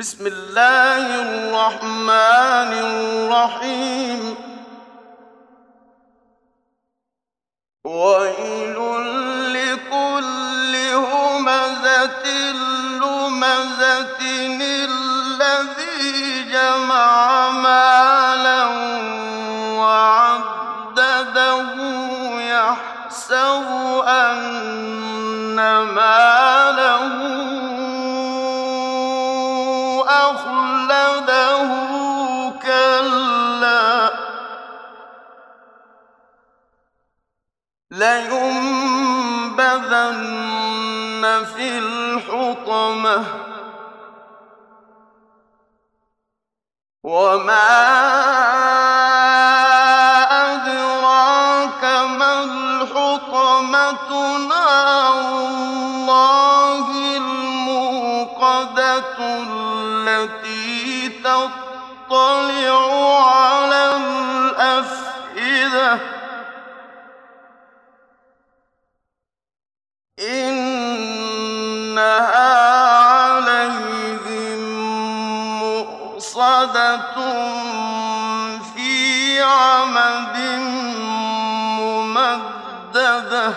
بسم الله الرحمن الرحيم. ويل لكل همزة لمزة الذي جمع مالا وعدده يحسب أن ماله أخلده كلا. لينبذن في الحطمة. وما أدراك ما الحطمة نار الله الموقدة التي تطلع على الأفئدة إنها عليهم مؤصدة في عمد ممدده